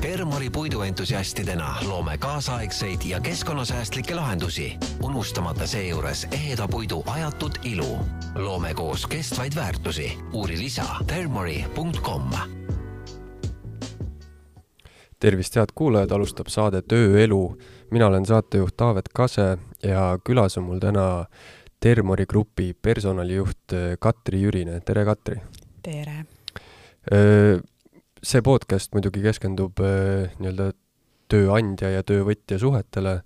Termori puiduentusiastidena loome kaasaegseid ja keskkonnasäästlikke lahendusi, unustamata seejuures eheda puidu ajatut ilu. loome koos kestvaid väärtusi. uuri lisa termori.com tervist, head kuulajad, alustab saade Tööelu. mina olen saatejuht Taavet Kase ja külas on mul täna Termori Grupi personalijuht Katri Jürine, tere Katri! tere! See podcast muidugi keskendub nii-öelda tööandja ja töövõtja suhetele,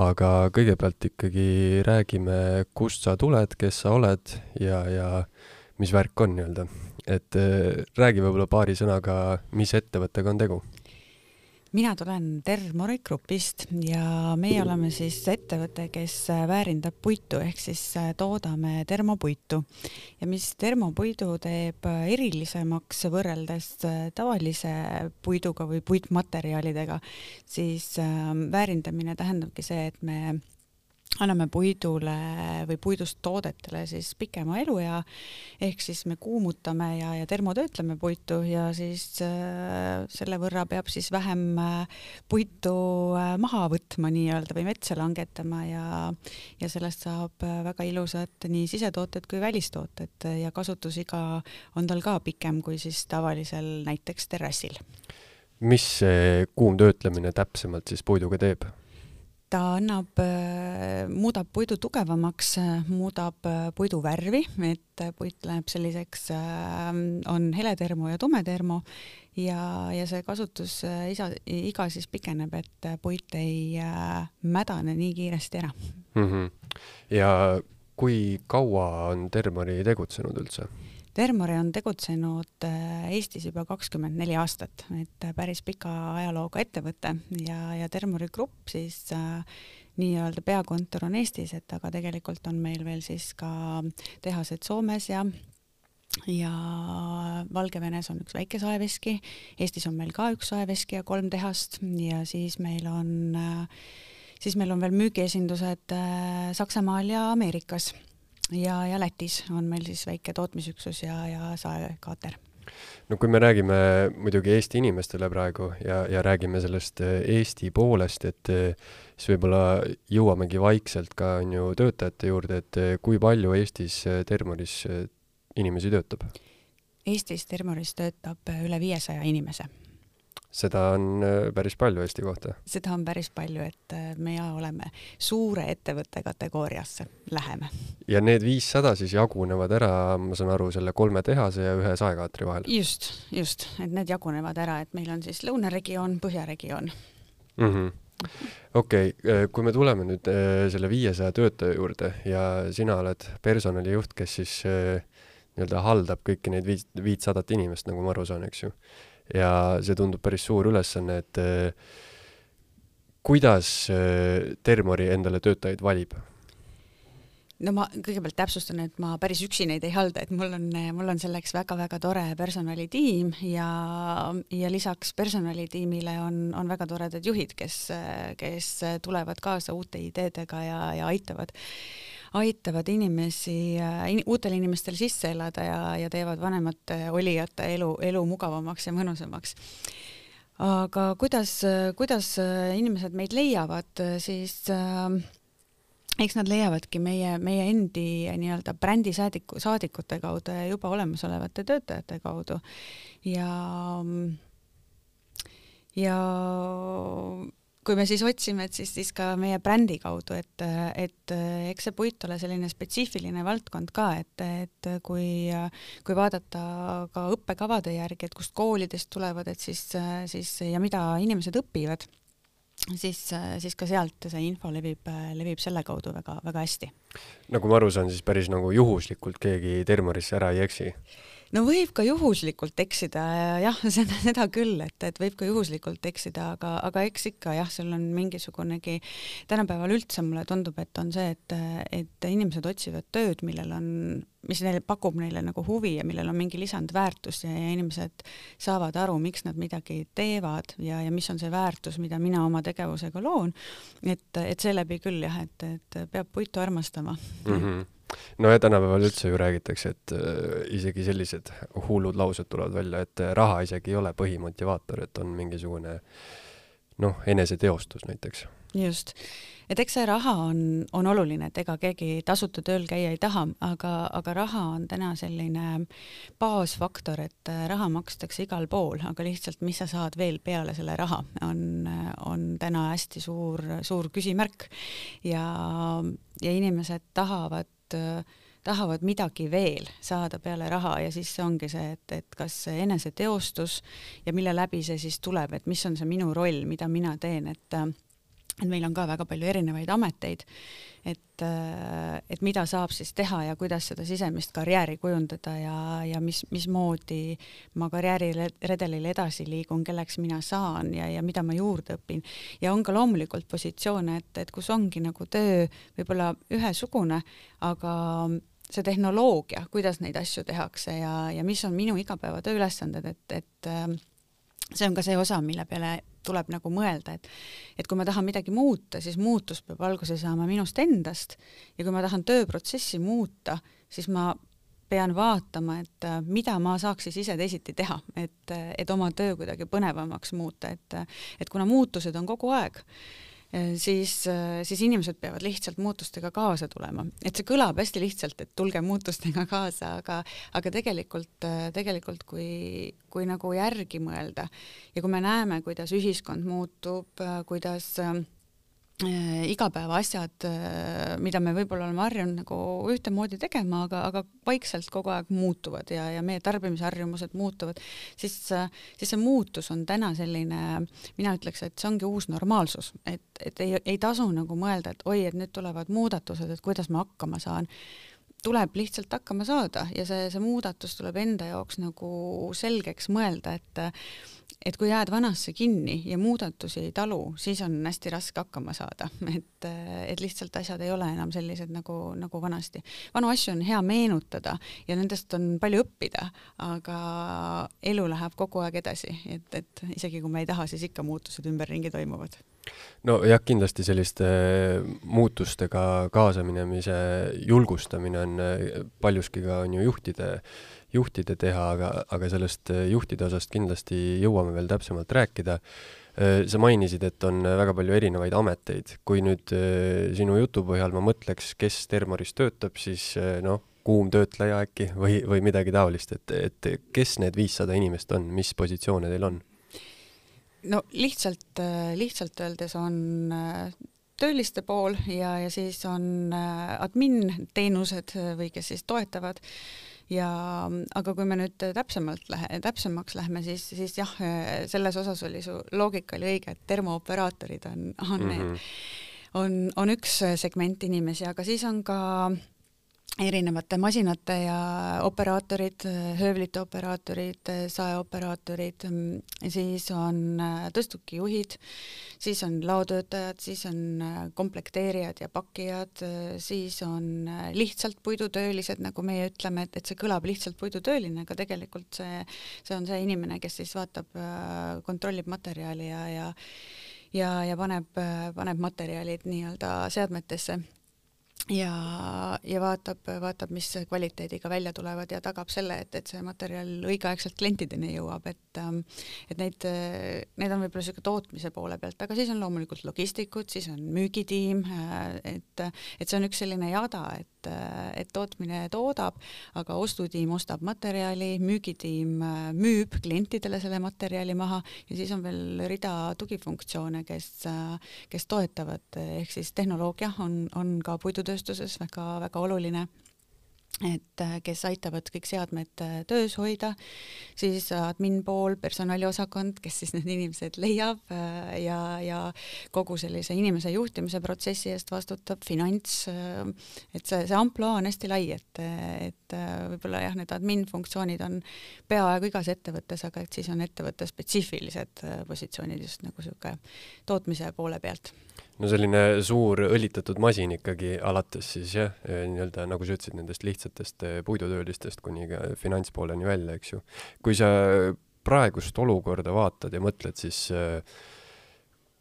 aga kõigepealt ikkagi räägime, kust sa tuled, kes sa oled ja, ja mis värk on nii-öelda. et räägi võib-olla paari sõnaga, mis ettevõttega on tegu mina tulen Termori Grupist ja meie oleme siis ettevõte, kes väärindab puitu ehk siis toodame termopuitu. Ja mis termopuidu teeb erilisemaks võrreldes tavalise puiduga või puitmaterjalidega, siis väärindamine tähendabki see, et me anname puidule või puidust toodetele siis pikema eluea, ehk siis me kuumutame ja, ja termotöötleme puitu ja siis äh, selle võrra peab siis vähem äh, puitu äh, maha võtma nii-öelda või metsa langetama ja, ja sellest saab äh, väga ilusad nii sisetooted kui välistooted ja kasutusiga on tal ka pikem kui siis tavalisel näiteks terrassil. mis see kuumtöötlemine täpsemalt siis puiduga teeb? Ta annab, äh, muudab puidu tugevamaks, muudab äh, puidu värvi, et puit läheb selliseks, äh, on heletermo ja tumetermo ja, ja see kasutus isa, iga siis pikeneb, et puit ei mädane nii kiiresti ära mm. -hmm. ja kui kaua on Termori tegutsenud üldse? Termori on tegutsenud äh, Eestis juba kakskümmend neli aastat, et äh, päris pika ajalooga ettevõte ja, ja Termori Grupp siis äh, nii-öelda peakontor on Eestis, et aga tegelikult on meil veel siis ka tehased Soomes ja ja Valgevenes on üks väike saeveski, Eestis on meil ka üks saeveski ja kolm tehast ja siis meil on, siis meil on veel müügiesindused Saksamaal ja Ameerikas ja, ja Lätis on meil siis väike tootmisüksus ja, ja saekaater no kui me räägime muidugi Eesti inimestele praegu ja, ja räägime sellest äh, Eesti poolest, et äh, siis võib-olla jõuamegi vaikselt ka on ju töötajate juurde, et äh, kui palju Eestis Termoris inimesi töötab? Eestis Termoris töötab üle viiesaja inimese seda on äh, päris palju Eesti kohta. seda on päris palju, et äh, meie oleme suure ettevõtte kategooriasse, läheme. ja need viissada siis jagunevad ära, ma saan aru, selle kolme tehase ja ühe saekaatri vahel? just, just, et need jagunevad ära, et meil on siis lõunaregioon, põhjaregioon mm. -hmm okei okay,, äh, kui me tuleme nüüd selle viiesaja töötaja juurde ja sina oled personalijuht, kes siis nii-öelda haldab kõiki neid viit, viitsadat inimest, nagu ma aru saan, eks ju ja see tundub päris suur ülesanne, et äh, kuidas äh, Termori endale töötajaid valib? no ma kõigepealt täpsustan, et ma päris üksi neid ei halda, et mul on, mul on selleks väga-väga tore personalitiim ja, ja lisaks personalitiimile on, on väga toredad juhid, kes, kes tulevad kaasa uute ideedega ja, ja aitavad aitavad inimesi in,, uutel inimestel sisse elada ja, ja teevad vanemate olijate elu, elu mugavamaks ja mõnusamaks. Aga kuidas, kuidas inimesed meid leiavad, siis äh, eks nad leiavadki meie, meie endi nii-öelda brändi saadiku, saadikute kaudu ja juba olemasolevate töötajate kaudu. Ja ja kui me siis otsime, et siis, siis ka meie brändi kaudu, et, et eks see puit ole selline spetsiifiline valdkond ka, et, et kui, kui vaadata ka õppekavade järgi, et kust koolidest tulevad, et siis, siis ja mida inimesed õpivad, siis, siis ka sealt see info levib, levib selle kaudu väga-väga hästi. nagu ma aru saan, siis päris nagu juhuslikult keegi Termorisse ära ei eksi? No võib ka juhuslikult eksida jah, seda, seda küll, et, et võib ka juhuslikult eksida, aga, aga eks ikka jah, seal on mingisugunegi, tänapäeval üldse mulle tundub, et on see, et, et inimesed otsivad tööd, millel on, mis neile pakub neile nagu huvi ja millel on mingi lisandväärtus ja, ja inimesed saavad aru, miks nad midagi teevad ja, ja mis on see väärtus, mida mina oma tegevusega loon. et, et seeläbi küll jah, et, et peab puitu armastama mm. -hmm no ja tänapäeval üldse ju räägitakse, et äh, isegi sellised hullud laused tulevad välja, et äh, raha isegi ei ole põhimotivaator, et on mingisugune noh, eneseteostus näiteks. just, et eks see raha on, on oluline, et ega keegi tasuta tööl käia ei taha, aga, aga raha on täna selline baasfaktor, et äh, raha makstakse igal pool, aga lihtsalt, mis sa saad veel peale selle raha, on, on täna hästi suur, suur küsimärk ja, ja inimesed tahavad tahavad midagi veel saada peale raha ja siis see ongi see, et, et kas eneseteostus ja mille läbi see siis tuleb, et mis on see minu roll, mida mina teen, et et meil on ka väga palju erinevaid ameteid, et, et mida saab siis teha ja kuidas seda sisemist karjääri kujundada ja, ja mis, mismoodi ma karjääriredelil edasi liigun, kelleks mina saan ja, ja mida ma juurde õpin. ja on ka loomulikult positsioone, et, et kus ongi nagu töö võib-olla ühesugune, aga see tehnoloogia, kuidas neid asju tehakse ja, ja mis on minu igapäevatöö ülesanded, et, et see on ka see osa, mille peale tuleb nagu mõelda, et et kui ma tahan midagi muuta, siis muutus peab alguse saama minust endast. Ja kui ma tahan tööprotsessi muuta, siis ma pean vaatama, et äh, mida ma saaks siis ise teisiti teha, et, et oma töö kuidagi põnevamaks muuta, et et kuna muutused on kogu aeg, Äh, siis, äh, siis inimesed peavad lihtsalt muutustega kaasa tulema. et see kõlab hästi lihtsalt, et tulge muutustega kaasa, aga, aga tegelikult, äh, tegelikult kui, kui nagu järgi mõelda ja kui me näeme, kuidas ühiskond muutub, kuidas äh, Äh, igapäevaasjad, äh, mida me võib-olla oleme harjunud nagu ühtemoodi tegema, aga, aga vaikselt kogu aeg muutuvad ja, ja meie tarbimisharjumused muutuvad, siis, siis see muutus on täna selline, mina ütleks, et see ongi uus normaalsus, et, et ei, ei tasu nagu mõelda, et oi, et nüüd tulevad muudatused, et kuidas ma hakkama saan tuleb lihtsalt hakkama saada ja see, see muudatus tuleb enda jaoks nagu selgeks mõelda, et et kui jääd vanasse kinni ja muudatusi ei talu, siis on hästi raske hakkama saada, et, et lihtsalt asjad ei ole enam sellised nagu, nagu vanasti. vanu asju on hea meenutada ja nendest on palju õppida, aga elu läheb kogu aeg edasi, et, et isegi kui me ei taha, siis ikka muutused ümberringi toimuvad nojah, kindlasti selliste muutustega kaasaminemise julgustamine on paljuski ka on ju juhtide juhtide teha, aga, aga sellest äh, juhtide osast kindlasti jõuame veel täpsemalt rääkida. Sa mainisid, et on väga palju erinevaid ameteid. kui nüüd sinu jutu põhjal ma mõtleks, kes Termoris töötab, siis noh, kuumtöötleja äkki või, või midagi taolist, et, et kes need viissada inimest on, mis positsioone teil on? No lihtsalt, lihtsalt öeldes on tööliste pool ja, ja siis on admin teenused või kes siis toetavad ja aga kui me nüüd täpsemalt lähe-, täpsemaks lähme, siis, siis jah, selles osas oli su loogika oli õige, et termooperaatorid on, on mm -hmm. need, mhm. on, on üks segment inimesi, aga siis on ka erinevate masinate ja operaatorid, höövlite operaatorid, saeoperaatorid, siis on äh, tõstukijuhid, siis on laotöötajad, siis on äh, komplekteerijad ja pakkijad, siis on äh, lihtsalt puidutöölised, nagu meie ütleme, et, et see kõlab lihtsalt puidutööline, aga tegelikult see, see on see inimene, kes siis vaatab, kontrollib materjali ja, ja ja, ja paneb, paneb materjalid nii-öelda seadmetesse ja, ja vaatab, vaatab, mis kvaliteediga välja tulevad ja tagab selle, et, et see materjal õigeaegselt klientideni jõuab, et ähm, et neid, need on võib-olla niisugune tootmise poole pealt, aga siis on loomulikult logistikud, siis on müügitiim, äh, et, et see on üks selline jada, et et tootmine toodab, aga ostutiim ostab materjali, müügitiim äh, müüb klientidele selle materjali maha ja siis on veel rida tugifunktsioone, kes, äh, kes toetavad, ehk siis tehnoloogia on, on ka puidutööstuses tööstuses väga-väga oluline et äh, kes aitavad kõik seadmed äh, töös hoida, siis admin pool, personaliosakond, kes siis need inimesed leiab äh, ja, ja kogu sellise inimese juhtimise protsessi eest vastutab, finants, et see, see ampluaa on hästi lai, et, et võib-olla jah, need admin funktsioonid on peaaegu igas ettevõttes, aga et siis on ettevõtte spetsiifilised positsioonid just nagu niisugune tootmise poole pealt no selline suur õlitatud masin ikkagi, alates siis jah, nii-öelda nagu sa ütlesid, nendest lihtsatest eh, puidutöölistest kuni ka finantspooleni välja, eks ju. kui sa praegust olukorda vaatad ja mõtled, siis eh,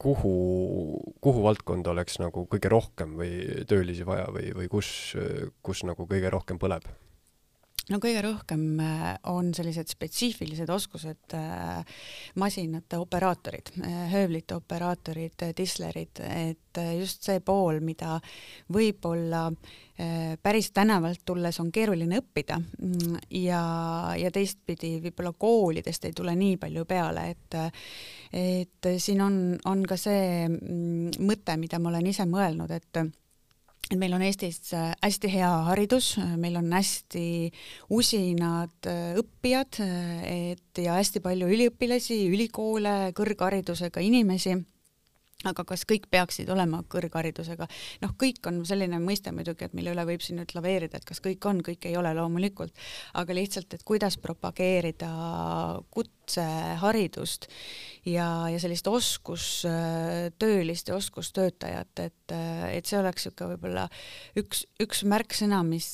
kuhu, kuhu valdkonda oleks nagu kõige rohkem või töölisi vaja või, või kus, kus nagu kõige rohkem põleb? No kõige rohkem äh, on sellised spetsiifilised oskused äh, masinate operaatorid, äh, höövlite operaatorid, tislerid, et just see pool, mida võib-olla päris tänavalt tulles on keeruline õppida mm, ja, ja teistpidi võib-olla koolidest ei tule nii palju peale, et et siin on, on ka see mm, mõte, mida ma olen ise mõelnud, et et meil on Eestis äh, hästi hea haridus, meil on hästi usinad äh, õppijad, äh, et ja hästi palju üliõpilasi, ülikoole, kõrgharidusega inimesi. Aga kas kõik peaksid olema kõrgharidusega, noh, kõik on selline mõiste muidugi, et mille üle võib siin nüüd laveerida, et kas kõik on, kõik ei ole loomulikult, aga lihtsalt, et kuidas propageerida kutseharidust ja, ja sellist oskustöölist ja oskustöötajat, et, et see oleks niisugune võib-olla üks, üks märksõna, mis,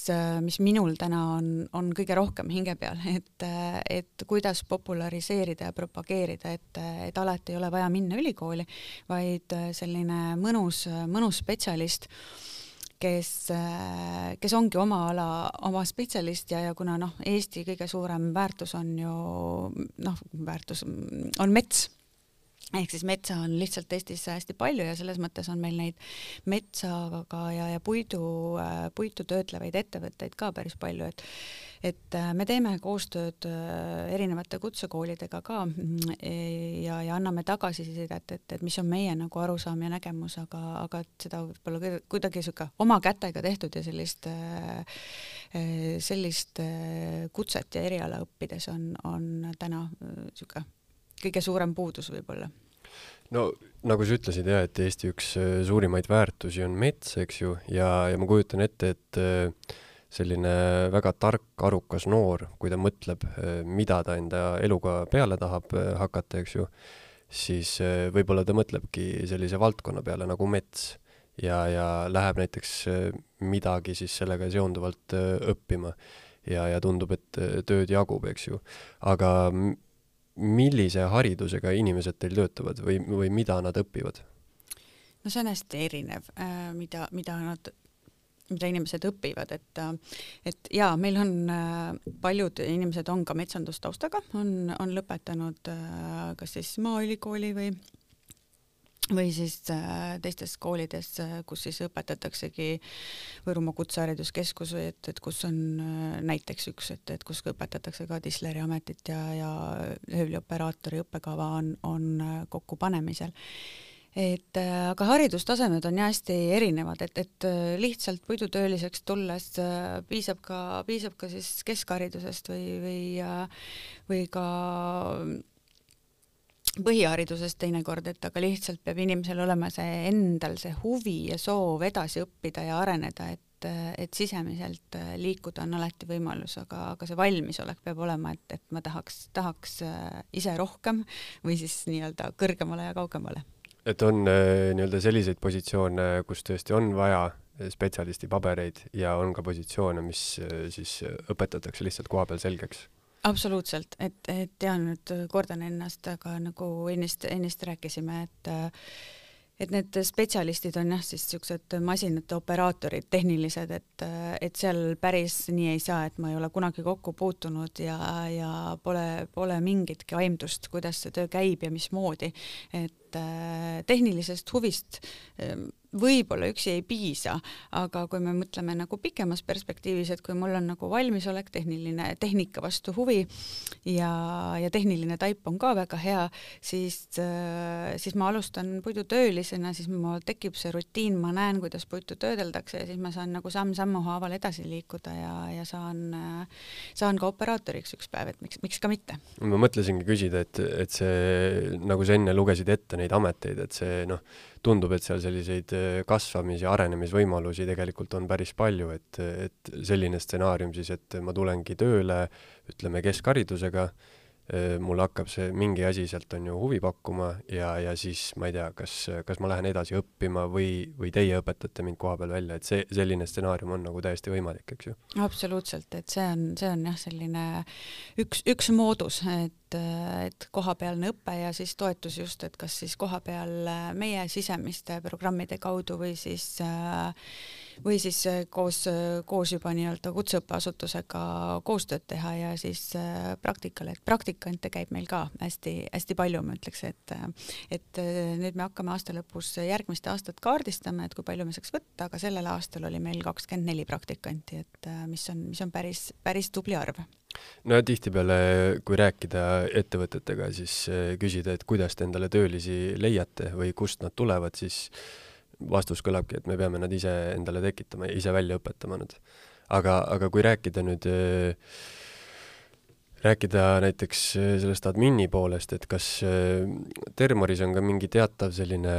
mis minul täna on, on kõige rohkem hinge peal, et, et kuidas populariseerida ja propageerida, et, et alati ei ole vaja minna ülikooli, vaid selline mõnus, mõnus spetsialist, kes, äh, kes ongi oma ala, oma spetsialist ja, ja kuna noh, Eesti kõige suurem väärtus on ju noh, väärtus on mets ehk siis metsa on lihtsalt Eestis hästi palju ja selles mõttes on meil neid metsaga ja, ja puidu, äh, puitu töötlevaid ettevõtteid ka päris palju, et et äh, me teeme koostööd äh, erinevate kutsekoolidega ka mm, ja, ja anname tagasisidet, et, et mis on meie nagu arusaam ja nägemus, aga, aga et seda võib-olla kuidagi niisugune oma kätega tehtud ja sellist, sellist kutset ja eriala õppides on, on täna niisugune kõige suurem puudus võib-olla? no nagu sa ütlesid jah, et Eesti üks äh, suurimaid väärtusi on mets, eks ju, ja, ja ma kujutan ette, et äh, selline väga tark, arukas noor, kui ta mõtleb, äh, mida ta enda eluga peale tahab hakata, eks ju, siis võib-olla ta mõtlebki sellise valdkonna peale nagu mets ja, ja läheb näiteks midagi siis sellega seonduvalt õppima ja, ja tundub, et tööd jagub, eks ju. aga millise haridusega inimesed teil töötavad või, või mida nad õpivad? no see on hästi erinev, äh, mida, mida nad mida inimesed õpivad, et et jaa, meil on äh, paljud inimesed on ka metsandustaustaga, on, on lõpetanud äh, kas siis Maaülikooli või või siis äh, teistes koolides, äh, kus siis õpetataksegi Võrumaa Kutsehariduskeskus et, et kus on äh, näiteks üks, et, et kus õpetatakse ka tisleri ametit ja, ja höövlioperaatori õppekava on, on kokkupanemisel. Et aga haridustasemed on jah hästi erinevad, et, et lihtsalt puidutööliseks tulles piisab ka, piisab ka siis keskharidusest või, või, või ka põhiharidusest teinekord, et aga lihtsalt peab inimesel olema see endal see huvi ja soov edasi õppida ja areneda, et et sisemiselt liikuda on alati võimalus, aga, aga see valmisolek peab olema, et, et ma tahaks, tahaks äh, ise rohkem või siis nii-öelda kõrgemale ja kaugemale. et on äh, nii-öelda selliseid positsioone, kus tõesti on vaja spetsialisti pabereid ja on ka positsioone, mis äh, siis õpetatakse lihtsalt koha peal selgeks absoluutselt, et, et tean nüüd, kordan ennast, aga nagu ennist, ennist rääkisime, et et need spetsialistid on jah, siis niisugused masinate operaatorid, tehnilised, et, et seal päris nii ei saa, et ma ei ole kunagi kokku puutunud ja, ja pole, pole mingitki aimdust, kuidas see töö käib ja mismoodi. et tehnilisest huvist võib-olla üksi ei piisa, aga kui me mõtleme nagu pikemas perspektiivis, et kui mul on nagu valmisolek, tehniline, tehnika vastu huvi ja, ja tehniline taip on ka väga hea, siis, siis ma alustan puidutöölisena, siis mul tekib see rutiin, ma näen, kuidas puitu töödeldakse ja siis ma saan nagu samm-sammu haaval edasi liikuda ja, ja saan, saan ka operaatoriks üks päev, et miks, miks ka mitte. ma mõtlesingi küsida, et, et see, nagu sa enne lugesid ette neid ameteid, et see noh, tundub, et seal selliseid äh, kasvamis- ja arenemisvõimalusi tegelikult on päris palju, et, et selline stsenaarium siis, et ma tulengi tööle, ütleme, keskharidusega, mulle hakkab see mingi asi sealt on ju huvi pakkuma ja, ja siis ma ei tea, kas, kas ma lähen edasi õppima või, või teie õpetate mind koha peal välja, et see, selline stsenaarium on nagu täiesti võimalik, eks ju? absoluutselt, et see on, see on jah, selline üks, üks moodus, et, et kohapealne õpe ja siis toetus just, et kas siis kohapeal meie sisemiste programmide kaudu või siis äh, või siis äh, koos, äh, koos juba nii-öelda kutseõppeasutusega koostööd teha ja siis äh, praktikale, et praktikante käib meil ka hästi-hästi palju, ma ütleks, et et nüüd me hakkame aasta lõpus järgmist aastat kaardistama, et kui palju me saaks võtta, aga sellel aastal oli meil kakskümmend neli praktikanti, et mis on, mis on päris, päris tubli arv. No tihtipeale, kui rääkida ettevõtetega, siis küsida, et kuidas te endale töölisi leiate või kust nad tulevad, siis vastus kõlabki, et me peame nad ise endale tekitama ja ise välja õpetama nad. aga, aga kui rääkida nüüd äh, rääkida näiteks äh, sellest admini poolest, et kas äh, Termoris on ka mingi teatav selline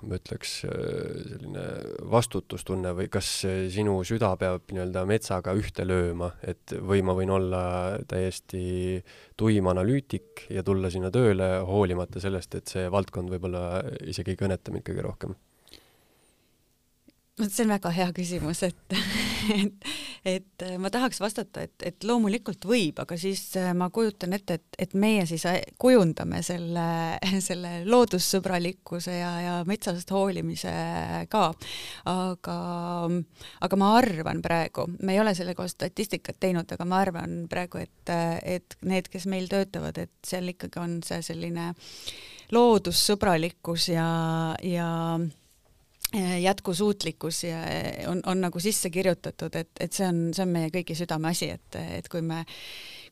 ma ütleks, selline vastutustunne või kas sinu süda peab nii-öelda metsaga ühte lööma, et või ma võin olla täiesti tuim analüütik ja tulla sinna tööle, hoolimata sellest, et see valdkond võib-olla isegi ei kõneta mind kõige rohkem see on väga hea küsimus, et, et, et ma tahaks vastata, et, et loomulikult võib, aga siis äh, ma kujutan ette, et, et meie siis äh, kujundame selle, selle loodussõbralikkuse ja, ja metsast hoolimise ka. aga, aga ma arvan praegu, me ei ole selle kohta statistikat teinud, aga ma arvan praegu, et, et need, kes meil töötavad, et seal ikkagi on see selline loodussõbralikkus ja, ja Äh, jätkusuutlikkus ja äh, on, on nagu sisse kirjutatud, et, et see on, see on meie kõigi südameasi, et, et kui me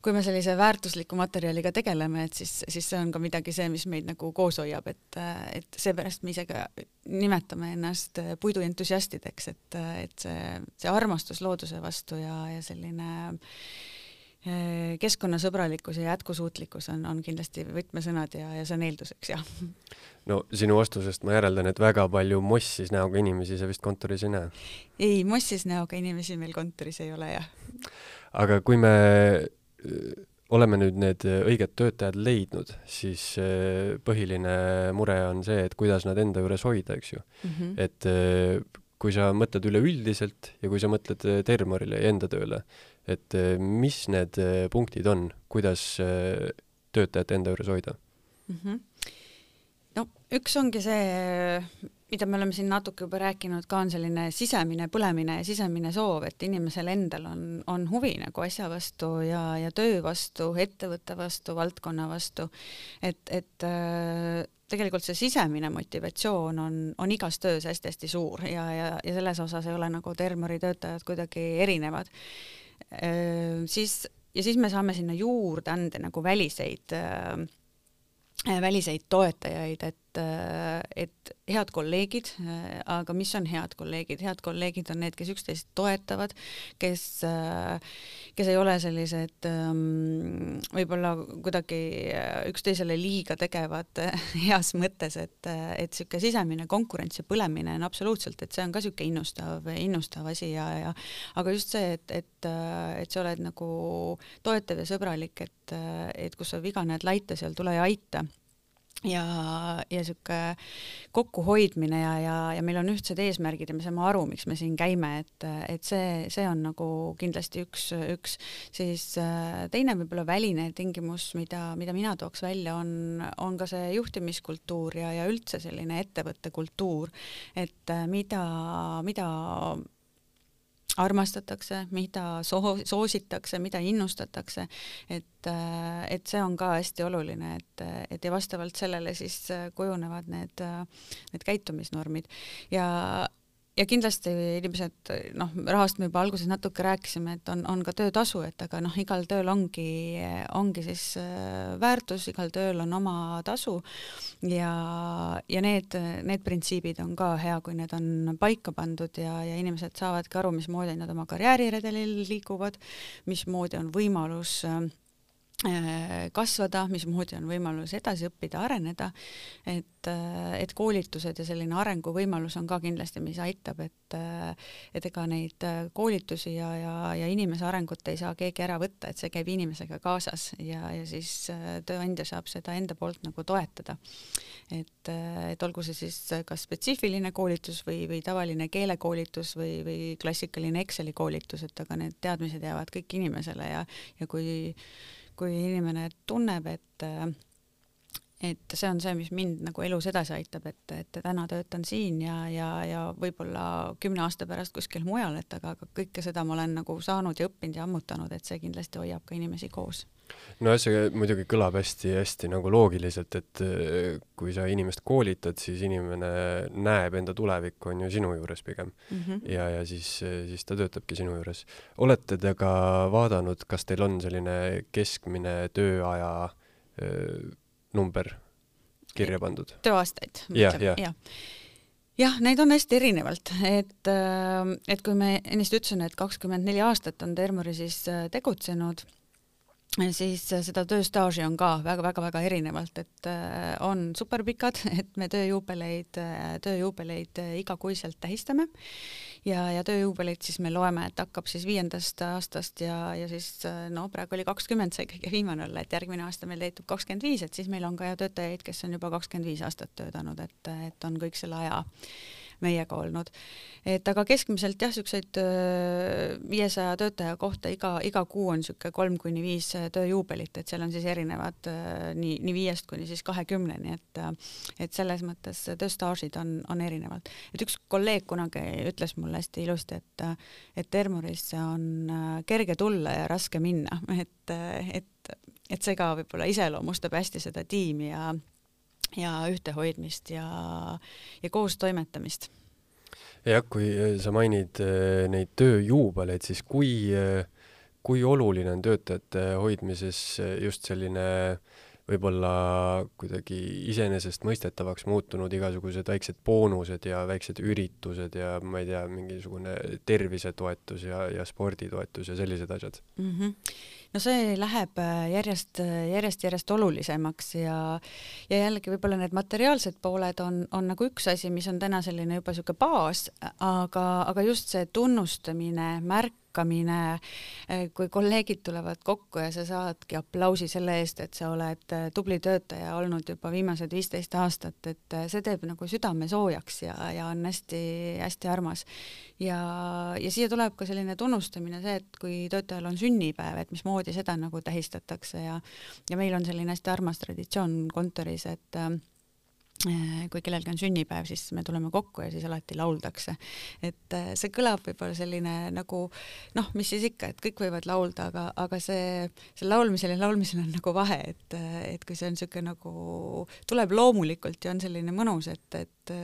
kui me sellise väärtusliku materjaliga tegeleme, et siis, siis see on ka midagi see, mis meid nagu koos hoiab, et, et seepärast me ise ka nimetame ennast puiduentusiastideks, et, et see, see armastus looduse vastu ja, ja selline äh, Äh, keskkonnasõbralikkus ja jätkusuutlikkus on, on kindlasti võtmesõnad ja, ja see on eelduseks, jah. no sinu vastusest ma järeldan, et väga palju mossis näoga inimesi sa vist kontoris ei näe? ei, mossis näoga inimesi meil kontoris ei ole, jah. aga kui me äh, oleme nüüd need õiged töötajad leidnud, siis äh, põhiline mure on see, et kuidas nad enda juures hoida, eks ju mm. -hmm. et kui sa mõtled üleüldiselt ja kui sa mõtled Termorile ja enda tööle, et eh, mis need eh, punktid on, kuidas eh, töötajat enda juures hoida mm? -hmm. no üks ongi see, mida me oleme siin natuke juba rääkinud, ka on selline sisemine põlemine ja sisemine soov, et inimesel endal on, on huvi nagu asja vastu ja, ja töö vastu, ettevõtte vastu, valdkonna vastu. et, et tegelikult see sisemine motivatsioon on, on igas töös hästi-hästi suur ja, ja, ja selles osas ei ole nagu Termori töötajad kuidagi erinevad siis ja siis me saame sinna juurde anda nagu väliseid väliseid toetajaid, et et, et head kolleegid, aga mis on head kolleegid, head kolleegid on need, kes üksteist toetavad, kes, kes ei ole sellised ähm, võib-olla kuidagi üksteisele liiga tegevad heas mõttes, et, et niisugune sisemine konkurents ja põlemine on absoluutselt, et see on ka niisugune innustav, innustav asi ja, ja aga just see, et, et, et sa oled nagu toetav ja sõbralik, et, et kus sa viga näed laita, seal tule ja aita ja, ja niisugune kokkuhoidmine ja, ja, ja meil on ühtsed eesmärgid ja me saame aru, miks me siin käime, et, et see, see on nagu kindlasti üks, üks. Siis äh, teine võib-olla väline tingimus, mida, mida mina tooks välja, on, on ka see juhtimiskultuur ja, ja üldse selline ettevõtte kultuur, et äh, mida, mida armastatakse, mida soo-, soositakse, mida innustatakse, et, äh, et see on ka hästi oluline, et, et ja vastavalt sellele siis kujunevad need, need käitumisnormid. Ja ja kindlasti inimesed, noh, rahast me juba alguses natuke rääkisime, et on, on ka töötasu, et aga noh, igal tööl ongi, ongi siis äh, väärtus, igal tööl on oma tasu. Ja, ja need, need printsiibid on ka hea, kui need on paika pandud ja, ja inimesed saavadki aru, mismoodi nad oma karjääriredelil liiguvad, mismoodi on võimalus äh, kasvada, mismoodi on võimalus edasi õppida, areneda, et, äh, et koolitused ja selline arenguvõimalus on ka kindlasti, mis aitab, et äh, et ega neid koolitusi ja, ja, ja inimese arengut ei saa keegi ära võtta, et see käib inimesega kaasas ja, ja siis tööandja saab seda enda poolt nagu toetada. et, et olgu see siis kas spetsiifiline koolitus või, või tavaline keelekoolitus või, või klassikaline Exceli koolitus, et aga need teadmised jäävad kõik inimesele ja, ja kui kui inimene tunneb, et et see on see, mis mind nagu elus edasi aitab, et, et täna töötan siin ja, ja, ja võib-olla kümne aasta pärast kuskil mujal, et aga, aga kõike seda ma olen nagu saanud ja õppinud ja ammutanud, et see kindlasti hoiab ka inimesi koos no see muidugi kõlab hästi-hästi nagu loogiliselt, et äh, kui sa inimest koolitad, siis inimene näeb enda tulevikku, on ju, sinu juures pigem mm. -hmm. ja, ja siis, siis ta töötabki sinu juures. olete te ka vaadanud, kas teil on selline keskmine tööaja öö, äh, number kirja pandud? tööaastaid? jah, jah ja jah, neid on hästi erinevalt, et, äh, et kui me ennist ütlesin, et kakskümmend neli aastat on Termori siis tegutsenud siis äh, seda tööstaaži on ka väga-väga-väga erinevalt, et äh, on superpikad, et me tööjuubeleid, äh, tööjuubeleid igakuiselt tähistame ja, ja tööjuubeleid siis me loeme, et hakkab siis viiendast aastast ja, ja siis no praegu oli kakskümmend see kõige viimane olla, et järgmine aasta meil täitub kakskümmend viis, et siis meil on ka ju töötajaid, kes on juba kakskümmend viis aastat töötanud, et, et on kõik selle aja meiega olnud. et aga keskmiselt jah, niisuguseid viiesaja töötaja kohta iga, iga kuu on niisugune kolm kuni viis tööjuubelit, et seal on siis erinevad nii, nii viiest kuni siis kahekümneni, et et selles mõttes tööstaažid on, on erinevad. et üks kolleeg kunagi ütles mulle hästi ilusti, et et Termorisse on kerge tulla ja raske minna, et, et, et see ka võib-olla iseloomustab hästi seda tiimi ja ja ühtehoidmist ja, ja koos toimetamist. jah, kui äh, sa mainid äh, neid tööjuubeleid, siis kui, äh, kui oluline on töötajate hoidmises just selline võib-olla kuidagi iseenesestmõistetavaks muutunud igasugused väiksed boonused ja väiksed üritused ja ma ei tea, mingisugune tervisetoetus ja, ja sporditoetus ja sellised asjad mm? -hmm no see läheb äh, järjest, järjest, järjest olulisemaks ja, ja jällegi võib-olla need materiaalsed pooled on, on nagu üks asi, mis on täna selline juba niisugune baas, aga, aga just see tunnustamine, märk, märkamine, eh, kui kolleegid tulevad kokku ja sa saadki aplausi selle eest, et sa oled eh, tubli töötaja olnud juba viimased viisteist aastat, et eh, see teeb nagu südame soojaks ja, ja on hästi-hästi armas. ja, ja siia tuleb ka selline tunnustamine, see, et kui töötajal on sünnipäev, et mismoodi seda nagu tähistatakse ja ja meil on selline hästi armas traditsioon kontoris, et kui kellelgi on sünnipäev, siis me tuleme kokku ja siis alati lauldakse. et äh, see kõlab võib-olla selline nagu noh, mis siis ikka, et kõik võivad laulda, aga, aga see, see laulmisel ja laulmisel on nagu vahe, et, et kui see on niisugune nagu, tuleb loomulikult ja on selline mõnus, et, et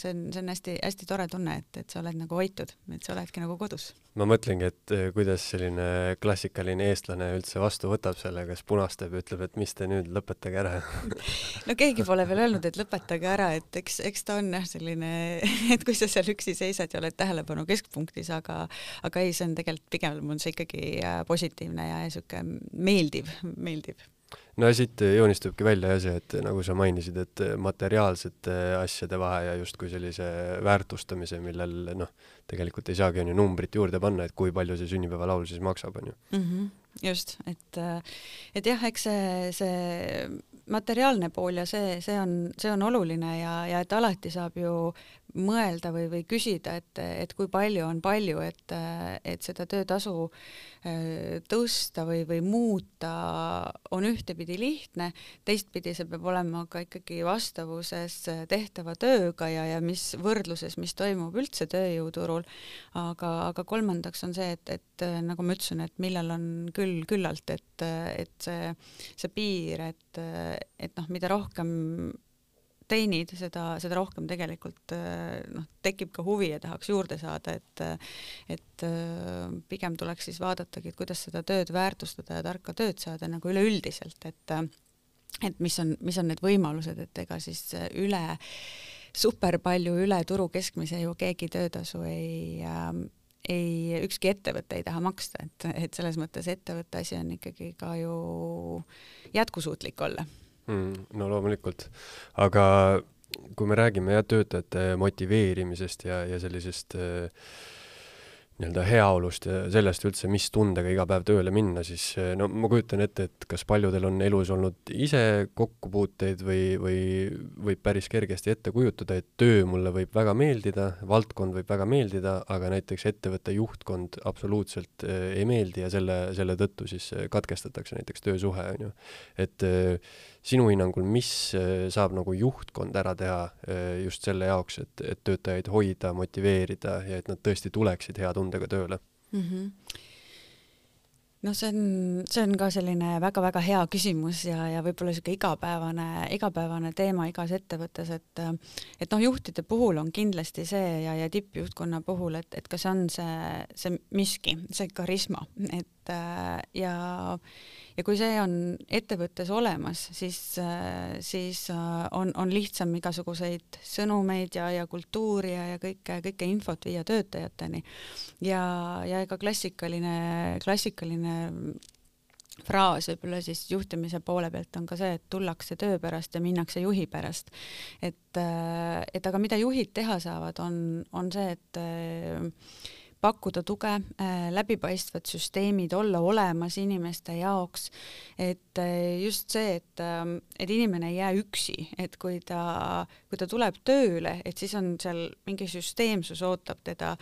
see on, see on hästi-hästi tore tunne, et, et sa oled nagu hoitud, et sa oledki nagu kodus ma mõtlengi, et eh, kuidas selline klassikaline eestlane üldse vastu võtab selle, kas punastab ja ütleb, et mis te nüüd, lõpetage ära. No keegi pole veel öelnud, et lõpetage ära, et eks, eks ta on jah, selline, et kui sa seal üksi seisad ja oled tähelepanu keskpunktis, aga aga ei, see on tegelikult pigem on see ikkagi äh, positiivne ja niisugune meeldiv, meeldib no siit joonistubki välja jah see, et nagu sa mainisid, et materiaalsete asjade vahe ja justkui sellise väärtustamise, millel noh, tegelikult ei saagi on ju numbrit juurde panna, et kui palju see sünnipäevalaul siis maksab, on ju mm. -hmm, just, et, et jah, eks see, see materiaalne pool ja see, see on, see on oluline ja, ja et alati saab ju mõelda või, või küsida, et, et kui palju on palju, et, et seda töötasu äh, tõsta või, või muuta on ühtepidi lihtne, teistpidi see peab olema ka ikkagi vastavuses tehtava tööga ja, ja mis võrdluses, mis toimub üldse tööjõuturul. aga, aga kolmandaks on see, et, et nagu ma ütlesin, et millal on küll küllalt, et, et see, see piir, et, et noh, mida rohkem teenid, seda, seda rohkem tegelikult noh, tekib ka huvi ja tahaks juurde saada, et et pigem tuleks siis vaadatagi, et kuidas seda tööd väärtustada ja tarka tööd saada nagu üleüldiselt, et et mis on, mis on need võimalused, et ega siis üle super palju üle turu keskmise ju keegi töötasu ei äh, ei, ükski ettevõte ei taha maksta, et, et selles mõttes ettevõtte asi on ikkagi ka ju jätkusuutlik olla mm,. no loomulikult, aga kui me räägime jah, töötajate motiveerimisest ja, ja sellisest äh, nii-öelda heaolust ja sellest üldse, mis tundega iga päev tööle minna, siis eh, no ma kujutan ette, et kas paljudel on elus olnud ise kokkupuuteid või, või võib päris kergesti ette kujutada, et töö mulle võib väga meeldida, valdkond võib väga meeldida, aga näiteks ettevõtte juhtkond absoluutselt eh, ei meeldi ja selle, selle tõttu siis eh, katkestatakse näiteks töösuhe, on ju. et sinu hinnangul, mis äh, saab nagu juhtkond ära teha äh, just selle jaoks, et, et töötajaid hoida, motiveerida ja et nad tõesti tuleksid hea tundega tööle mm? -hmm noh, see on, see on ka selline väga-väga hea küsimus ja, ja võib-olla niisugune igapäevane, igapäevane teema igas ettevõttes, et et noh, juhtide puhul on kindlasti see ja, ja tippjuhtkonna puhul, et, et kas on see, see miski, see karisma, et ja ja kui see on ettevõttes olemas, siis, siis on, on lihtsam igasuguseid sõnumeid ja, ja kultuuri ja, ja kõike, kõike infot viia töötajateni. ja, ja ega klassikaline, klassikaline fraas võib-olla siis juhtimise poole pealt on ka see, et tullakse töö pärast ja minnakse juhi pärast. et, et aga mida juhid teha saavad, on, on see, et pakkuda tuge, äh, läbipaistvad süsteemid, olla olemas inimeste jaoks, et äh, just see, et, ähm, et inimene ei jää üksi, et kui ta, kui ta tuleb tööle, et siis on seal mingi süsteemsus ootab teda,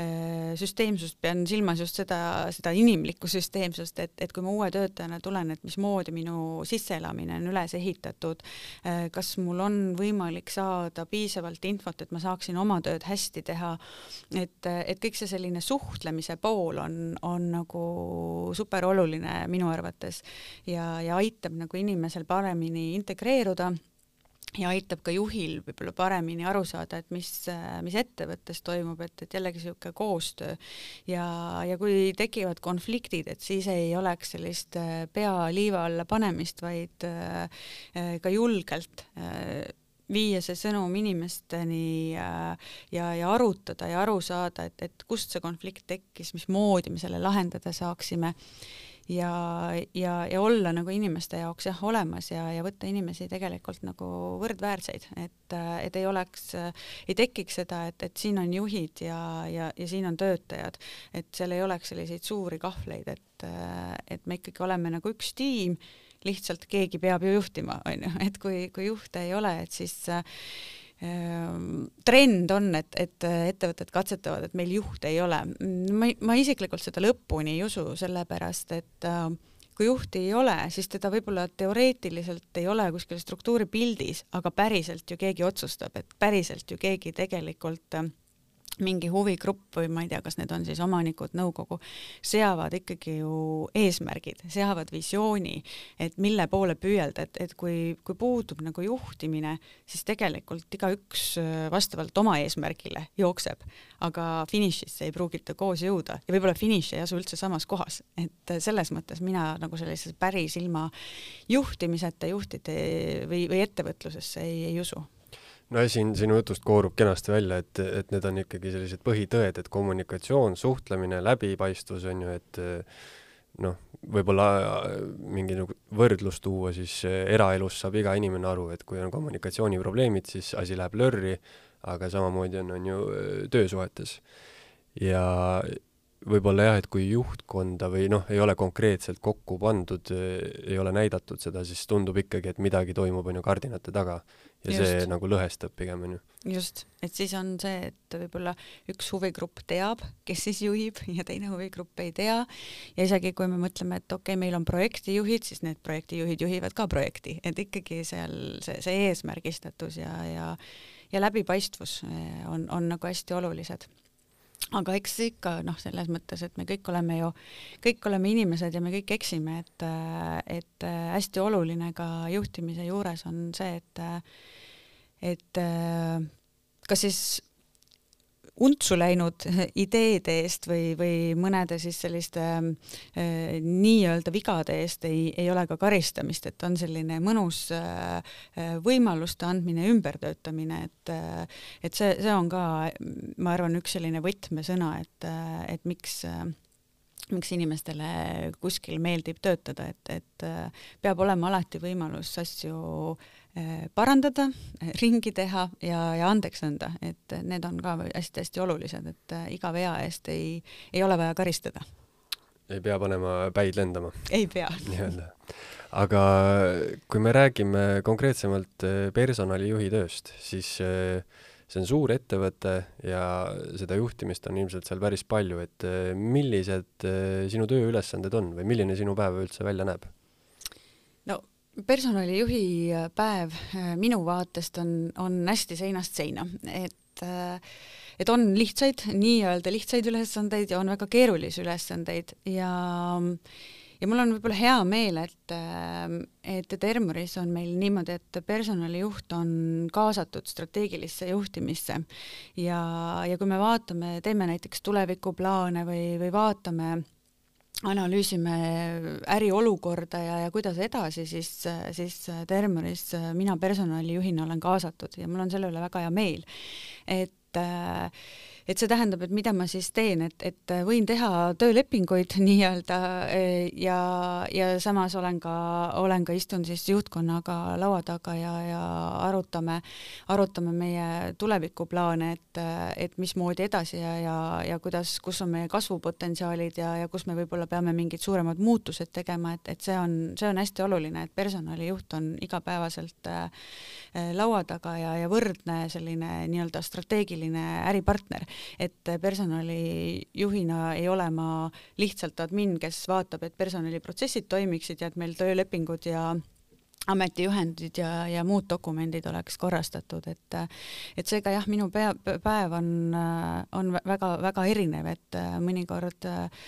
äh, süsteemsust pean silmas just seda, seda inimlikku süsteemsust, et, et kui ma uue töötajana tulen, et mismoodi minu sisseelamine on üles ehitatud, kas mul on võimalik saada piisavalt infot, et ma saaksin oma tööd hästi teha, et, et kõik see selline selline suhtlemise pool on, on nagu super oluline minu arvates ja, ja aitab nagu inimesel paremini integreeruda ja aitab ka juhil võib-olla paremini aru saada, et mis, mis ettevõttes toimub, et, et jällegi niisugune koostöö. Ja, ja kui tekivad konfliktid, et siis ei oleks sellist pea liiva alla panemist, vaid äh, ka julgelt viia see sõnum inimesteni ja, ja, ja arutada ja aru saada, et, et kust see konflikt tekkis, mismoodi me selle lahendada saaksime. Ja, ja, ja olla nagu inimeste jaoks jah olemas ja, ja võtta inimesi tegelikult nagu võrdväärseid, et, et ei oleks, ei tekiks seda, et, et siin on juhid ja, ja, ja siin on töötajad, et seal ei oleks selliseid suuri kahvleid, et, et me ikkagi oleme nagu üks tiim lihtsalt keegi peab ju juhtima, on ju, et kui, kui juhte ei ole, et siis äh, trend on, et, et ettevõtted katsetavad, et meil juhte ei ole. ma, ma isiklikult seda lõpuni ei usu, sellepärast et äh, kui juhti ei ole, siis teda võib-olla teoreetiliselt ei ole kuskil struktuuripildis, aga päriselt ju keegi otsustab, et päriselt ju keegi tegelikult äh, mingi huvigrupp või ma ei tea, kas need on siis omanikud, nõukogu, seavad ikkagi ju eesmärgid, seavad visiooni, et mille poole püüelda, et, et kui, kui puudub nagu juhtimine, siis tegelikult igaüks äh, vastavalt oma eesmärgile jookseb, aga finišisse ei pruugita koos jõuda ja võib-olla finiš ei asu üldse samas kohas, et selles mõttes mina nagu sellises päris ilma juhtimiseta juhtide või, või ettevõtlusesse ei, ei usu no siin sinu jutust koorub kenasti välja, et, et need on ikkagi sellised põhitõed, et kommunikatsioon, suhtlemine, läbipaistvus on ju, et noh, võib-olla äh, mingi nagu võrdlus tuua, siis äh, eraelus saab iga inimene aru, et kui on kommunikatsiooniprobleemid, siis asi läheb lörri, aga samamoodi on, on ju töösuhetes. ja võib-olla jah, et kui juhtkonda või noh, ei ole konkreetselt kokku pandud, ei ole näidatud seda, siis tundub ikkagi, et midagi toimub, on ju, kardinate taga. Ja just. see nagu lõhestab pigem onju. just, et siis on see, et võib-olla üks huvigrupp teab, kes siis juhib ja teine huvigrupp ei tea. Ja isegi kui me mõtleme, et okei okay,, meil on projektijuhid, siis need projektijuhid juhivad ka projekti, et ikkagi seal see, see eesmärgistatus ja, ja ja läbipaistvus eh, on, on nagu hästi olulised aga eks ikka noh, selles mõttes, et me kõik oleme ju, kõik oleme inimesed ja me kõik eksime, et, et hästi oluline ka juhtimise juures on see, et, et kas siis untsu läinud ideede eest või, või mõnede siis selliste äh, nii-öelda vigade eest ei, ei ole ka karistamist, et on selline mõnus äh, võimaluste andmine, ümbertöötamine, et äh, et see, see on ka, ma arvan, üks selline võtmesõna, et, et miks miks inimestele kuskil meeldib töötada, et, et peab olema alati võimalus asju äh, parandada, ringi teha ja, ja andeks anda, et need on ka hästi-hästi olulised, et eh, iga vea eest ei, ei ole vaja karistada. ei pea panema päid lendama? ei pea. nii-öelda. aga kui me räägime konkreetsemalt personalijuhi tööst, siis see on suur ettevõte ja seda juhtimist on ilmselt seal päris palju, et millised sinu tööülesanded on või milline sinu päev üldse välja näeb? Personalijuhi päev äh, minu vaatest on, on hästi seinast seina, et äh, et on lihtsaid, nii-öelda lihtsaid ülesandeid ja on väga keerulisi ülesandeid. Ja ja mul on võib-olla hea meel, et, äh, et Termoris on meil niimoodi, et personalijuht on kaasatud strateegilisse juhtimisse. Ja, ja kui me vaatame, teeme näiteks tulevikuplaane või, või vaatame analüüsime äriolukorda ja, ja kuidas edasi, siis, siis Termoris mina personalijuhina olen kaasatud ja mul on selle üle väga hea meel. et äh, et see tähendab, et mida ma siis teen, et, et võin teha töölepinguid nii-öelda eh, ja, ja samas olen ka, olen ka, istun siis juhtkonnaga laua taga ja, ja arutame, arutame meie tulevikuplaane, et, et mismoodi edasi ja, ja, ja kuidas, kus on meie kasvupotentsiaalid ja, ja kus me võib-olla peame mingid suuremad muutused tegema, et, et see on, see on hästi oluline, et personalijuht on igapäevaselt äh, laua taga ja, ja võrdne selline nii-öelda strateegiline äripartner et personalijuhina ei ole ma lihtsalt admin, kes vaatab, et personaliprotsessid toimiksid ja et meil töölepingud ja ametijuhendid ja, ja muud dokumendid oleks korrastatud, et et seega jah, minu pea, päev on, on väga-väga erinev, et mõnikord äh,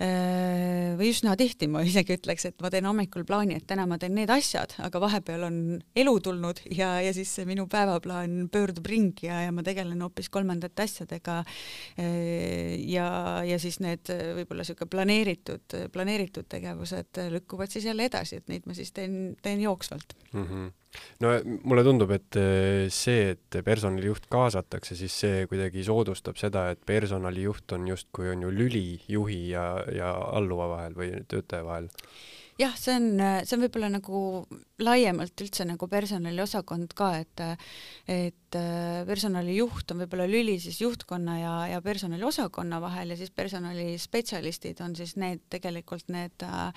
või üsna tihti ma isegi ütleks, et ma teen hommikul plaani, et täna ma teen need asjad, aga vahepeal on elu tulnud ja, ja siis see minu päevaplaan pöördub ringi ja, ja ma tegelen hoopis kolmandate asjadega. Äh, ja, ja siis need võib-olla sihuke planeeritud, planeeritud tegevused lükkuvad siis jälle edasi, et neid ma siis teen, teen jooksvalt mm. -hmm no mulle tundub, et eh, see, et personalijuht kaasatakse, siis see kuidagi soodustab seda, et personalijuht on justkui on ju lüli juhi ja, ja alluva vahel või töötaja vahel. Jah, see on, see on võib-olla nagu laiemalt üldse nagu personaliosakond ka, et et äh, personalijuht on võib-olla lüli siis juhtkonna ja, ja personaliosakonna vahel ja siis personalispetsialistid on siis need tegelikult need äh,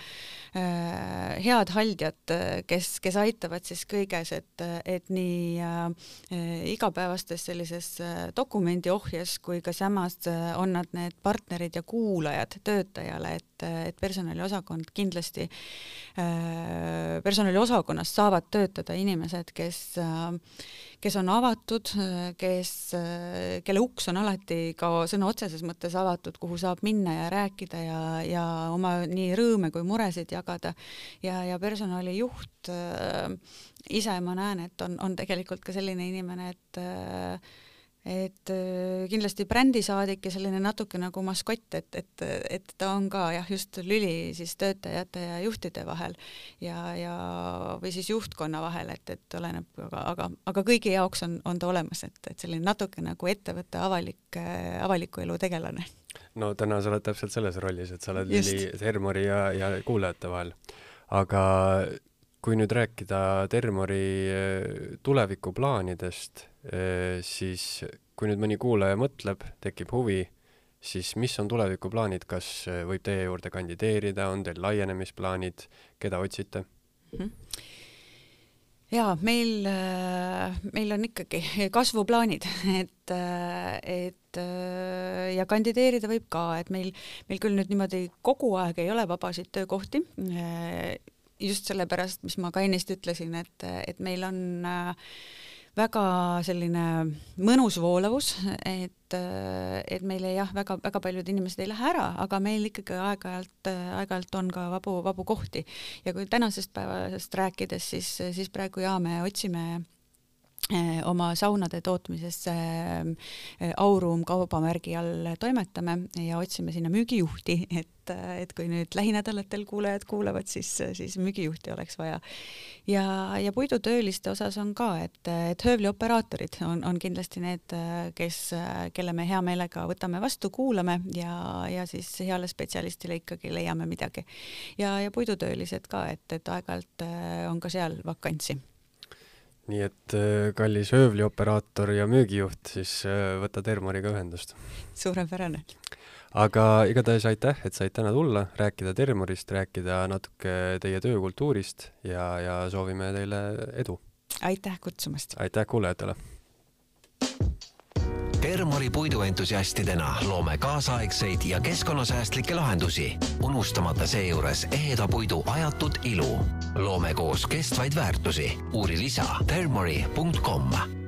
head haldjad, kes, kes aitavad siis kõiges, et, et nii äh, igapäevastes sellises äh, dokumendiohjes kui ka samas äh, on nad need partnerid ja kuulajad töötajale, et, et personaliosakond kindlasti äh, personaliosakonnas saavad töötada inimesed, kes äh, kes on avatud, kes, kelle uks on alati ka sõna otseses mõttes avatud, kuhu saab minna ja rääkida ja, ja oma nii rõõme kui muresid jagada. ja, ja personalijuht äh, ise ma näen, et on, on tegelikult ka selline inimene, et äh, et äh, kindlasti brändisaadik ja selline natuke nagu maskott, et, et, et ta on ka jah, just lüli siis töötajate ja juhtide vahel ja, ja või siis juhtkonna vahel, et, et oleneb, aga, aga, aga kõigi jaoks on, on ta olemas, et, et selline natuke nagu ettevõtte avalik, avaliku elu tegelane. no täna sa oled täpselt selles rollis, et sa oled just. lüli Termori ja, ja kuulajate vahel. aga kui nüüd rääkida Termori äh, tulevikuplaanidest siis kui nüüd mõni kuulaja mõtleb, tekib huvi, siis mis on tulevikuplaanid, kas võib teie juurde kandideerida, on teil laienemisplaanid, keda otsite mm? -hmm ja meil, meil on ikkagi kasvuplaanid, et, et ja kandideerida võib ka, et meil, meil küll nüüd niimoodi kogu aeg ei ole vabasid töökohti. Just sellepärast, mis ma ka ennist ütlesin, et, et meil on äh, väga selline mõnus voolavus, et, et meile jah, väga, väga paljud inimesed ei lähe ära, aga meil ikkagi aeg-ajalt, aeg-ajalt on ka vabu, vabu kohti. ja kui tänasest päevast rääkides, siis, siis praegu jaa, me otsime oma saunade tootmises Auruum kaubamärgi all toimetame ja otsime sinna müügijuhti, et, et kui nüüd lähinädalatel kuulajad kuulavad, siis, siis müügijuhti oleks vaja. ja, ja puidutööliste osas on ka, et, et höövlioperaatorid on, on kindlasti need, kes, kelle me hea meelega võtame vastu, kuulame ja, ja siis heale spetsialistile ikkagi leiame midagi. ja, ja puidutöölised ka, et, et aeg-ajalt on ka seal vakantsi nii et äh, kallis höövlioperaator ja müügijuht, siis äh, võta Termariga ühendust. suurepärane. aga igatahes aitäh, et said täna tulla, rääkida Termarist, rääkida natuke teie töökultuurist ja, ja soovime teile edu. aitäh kutsumast. aitäh kuulajatele Termori puiduentusiastidena loome kaasaegseid ja keskkonnasäästlikke lahendusi, unustamata seejuures eheda puidu ajatut ilu. loome koos kestvaid väärtusi. uuri lisa termori.com